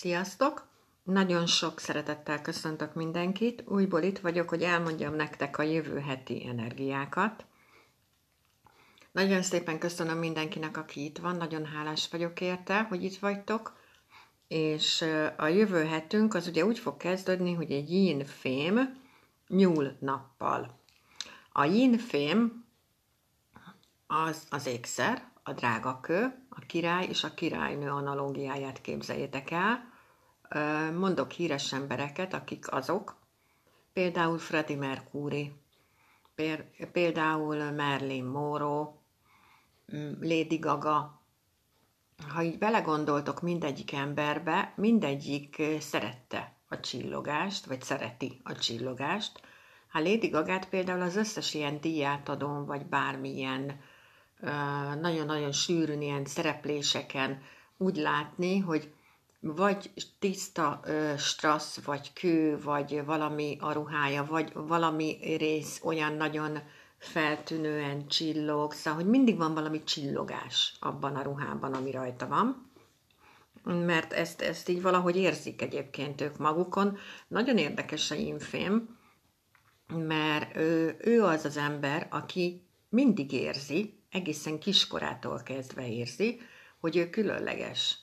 Sziasztok! Nagyon sok szeretettel köszöntök mindenkit. Újból itt vagyok, hogy elmondjam nektek a jövő heti energiákat. Nagyon szépen köszönöm mindenkinek, aki itt van, nagyon hálás vagyok érte, hogy itt vagytok. És a jövő hetünk az ugye úgy fog kezdődni, hogy egy yin fém nyúl nappal. A yin fém az az ékszer, a drágakő, király és a királynő analógiáját képzeljétek el. Mondok híres embereket, akik azok, például Freddie Mercury, például Marilyn Monroe, mm, Lady Gaga. Ha így belegondoltok mindegyik emberbe, mindegyik szerette a csillogást, vagy szereti a csillogást. Ha Lady Gagát például az összes ilyen díjátadón, vagy bármilyen nagyon-nagyon sűrűn ilyen szerepléseken úgy látni, hogy vagy tiszta ö, strassz, vagy kő, vagy valami a ruhája, vagy valami rész olyan nagyon feltűnően csillog, szóval, hogy mindig van valami csillogás abban a ruhában, ami rajta van. Mert ezt, ezt így valahogy érzik egyébként ők magukon. Nagyon érdekes a infém, mert ő, ő az az ember, aki mindig érzi, egészen kiskorától kezdve érzi, hogy ő különleges.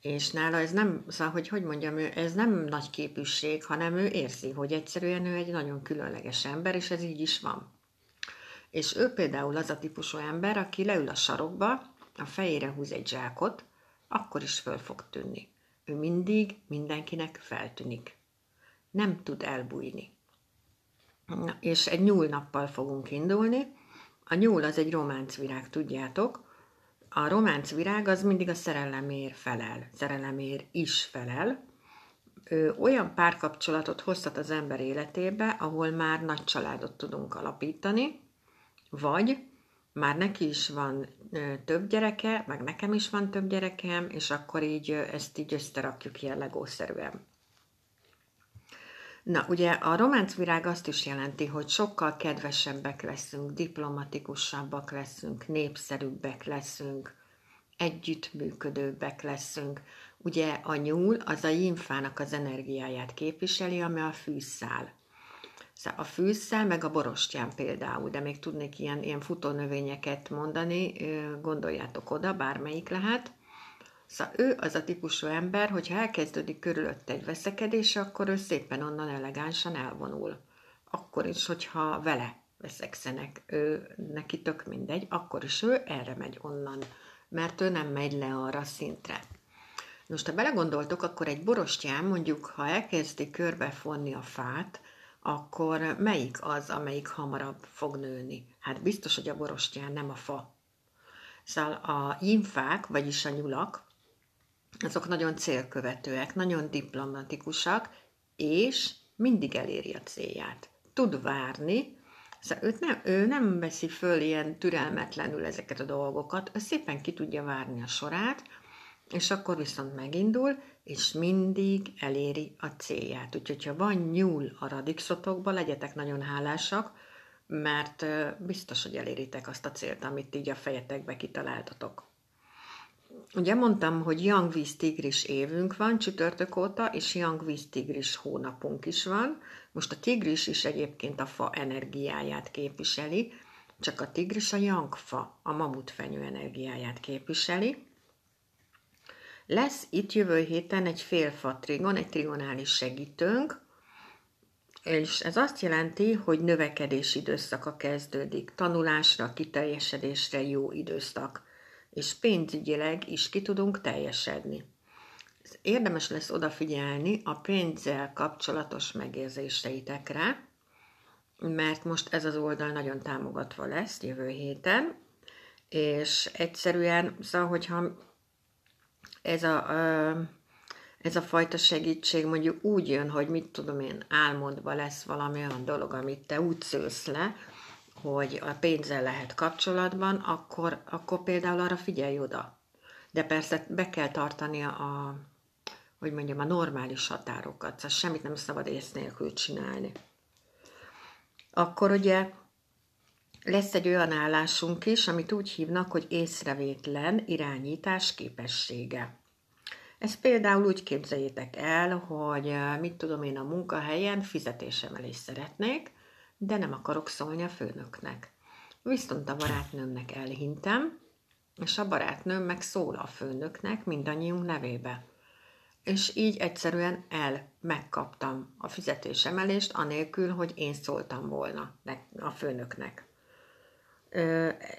És nála ez nem, szóval, hogy hogy mondjam, ez nem nagy képűség, hanem ő érzi, hogy egyszerűen ő egy nagyon különleges ember, és ez így is van. És ő például az a típusú ember, aki leül a sarokba, a fejére húz egy zsákot, akkor is föl fog tűnni. Ő mindig mindenkinek feltűnik. Nem tud elbújni. Na, és egy nyúlnappal fogunk indulni, a nyúl az egy románcvirág, tudjátok. A románcvirág az mindig a szerelemért felel, szerelemért is felel. Ö, olyan párkapcsolatot hozhat az ember életébe, ahol már nagy családot tudunk alapítani, vagy már neki is van több gyereke, meg nekem is van több gyerekem, és akkor így ezt így összerakjuk ilyen legószerűen. Na, ugye a románc virág azt is jelenti, hogy sokkal kedvesebbek leszünk, diplomatikusabbak leszünk, népszerűbbek leszünk, együttműködőbbek leszünk. Ugye a nyúl az a jimfának az energiáját képviseli, ami a fűszál. Szóval a fűszál, meg a borostyán például, de még tudnék ilyen, ilyen futónövényeket mondani, gondoljátok oda, bármelyik lehet. Szóval ő az a típusú ember, hogyha elkezdődik körülött egy veszekedés, akkor ő szépen onnan elegánsan elvonul. Akkor is, hogyha vele veszekszenek, ő neki tök mindegy, akkor is ő erre megy onnan, mert ő nem megy le arra szintre. Most, ha belegondoltok, akkor egy borostyán, mondjuk, ha elkezdi körbefonni a fát, akkor melyik az, amelyik hamarabb fog nőni? Hát biztos, hogy a borostyán, nem a fa. Szóval a jimfák, vagyis a nyulak, azok nagyon célkövetőek, nagyon diplomatikusak, és mindig eléri a célját. Tud várni, szóval őt nem, ő nem veszi föl ilyen türelmetlenül ezeket a dolgokat, ő szépen ki tudja várni a sorát, és akkor viszont megindul, és mindig eléri a célját. Úgyhogy, ha van nyúl a radixotokba, legyetek nagyon hálásak, mert biztos, hogy eléritek azt a célt, amit így a fejetekbe kitaláltatok. Ugye mondtam, hogy Víz Tigris évünk van csütörtök óta, és Víz Tigris hónapunk is van. Most a tigris is egyébként a fa energiáját képviseli, csak a tigris a Young fa, a mamutfenyő energiáját képviseli. Lesz itt jövő héten egy félfa trigon, egy trigonális segítőnk, és ez azt jelenti, hogy növekedési időszaka kezdődik, tanulásra, kiteljesedésre jó időszak és pénzügyileg is ki tudunk teljesedni. Érdemes lesz odafigyelni a pénzzel kapcsolatos megérzéseitekre, mert most ez az oldal nagyon támogatva lesz jövő héten, és egyszerűen, szóval, hogyha ez a, ez a fajta segítség mondjuk úgy jön, hogy mit tudom én, álmodva lesz valami olyan dolog, amit te úgy szősz le, hogy a pénzzel lehet kapcsolatban, akkor, akkor például arra figyelj oda. De persze be kell tartani a, hogy mondjam, a normális határokat, szóval semmit nem szabad ész nélkül csinálni. Akkor ugye lesz egy olyan állásunk is, amit úgy hívnak, hogy észrevétlen irányítás képessége. Ezt például úgy képzeljétek el, hogy mit tudom én a munkahelyen fizetésemelést szeretnék, de nem akarok szólni a főnöknek. Viszont a barátnőmnek elhintem, és a barátnőm meg szól a főnöknek mindannyiunk nevébe. És így egyszerűen el megkaptam a fizetésemelést, anélkül, hogy én szóltam volna a főnöknek.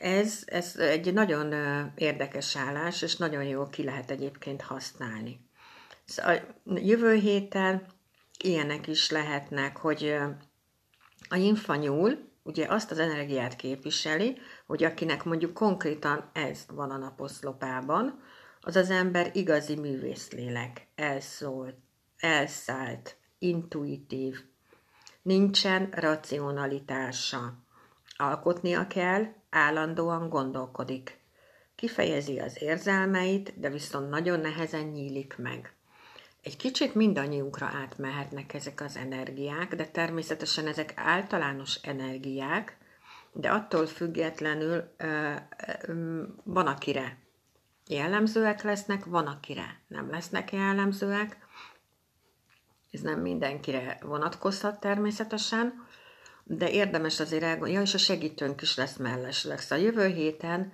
Ez, ez egy nagyon érdekes állás, és nagyon jól ki lehet egyébként használni. Szóval jövő héten ilyenek is lehetnek, hogy a infanyúl ugye azt az energiát képviseli, hogy akinek mondjuk konkrétan ez van a naposzlopában, az az ember igazi művészlélek, elszólt, elszállt, intuitív, nincsen racionalitása. Alkotnia kell, állandóan gondolkodik. Kifejezi az érzelmeit, de viszont nagyon nehezen nyílik meg. Egy kicsit mindannyiunkra átmehetnek ezek az energiák, de természetesen ezek általános energiák, de attól függetlenül van akire jellemzőek lesznek, van akire nem lesznek jellemzőek. Ez nem mindenkire vonatkozhat természetesen, de érdemes azért elgondolni. Ja, és a segítőnk is lesz mellesleg. Szóval jövő héten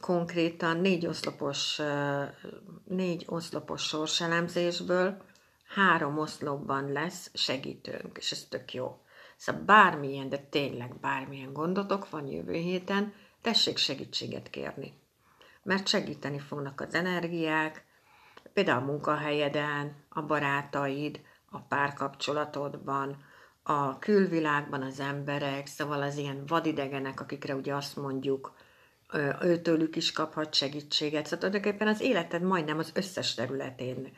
konkrétan négy oszlopos, négy oszlopos sorselemzésből három oszlopban lesz segítőnk, és ez tök jó. Szóval bármilyen, de tényleg bármilyen gondotok van jövő héten, tessék segítséget kérni. Mert segíteni fognak az energiák, például a munkahelyeden, a barátaid, a párkapcsolatodban, a külvilágban az emberek, szóval az ilyen vadidegenek, akikre ugye azt mondjuk, őtőlük is kaphat segítséget. Szóval tulajdonképpen az életed majdnem az összes területén,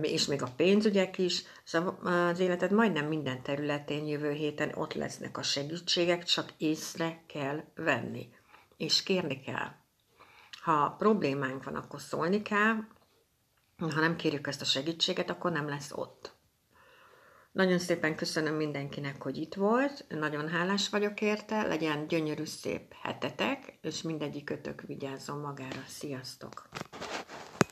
és még a pénzügyek is, szóval az életed majdnem minden területén jövő héten ott lesznek a segítségek, csak észre kell venni, és kérni kell. Ha problémánk van, akkor szólni kell, ha nem kérjük ezt a segítséget, akkor nem lesz ott. Nagyon szépen köszönöm mindenkinek, hogy itt volt, nagyon hálás vagyok érte, legyen gyönyörű szép hetetek, és mindegyik kötök vigyázzon magára. Sziasztok!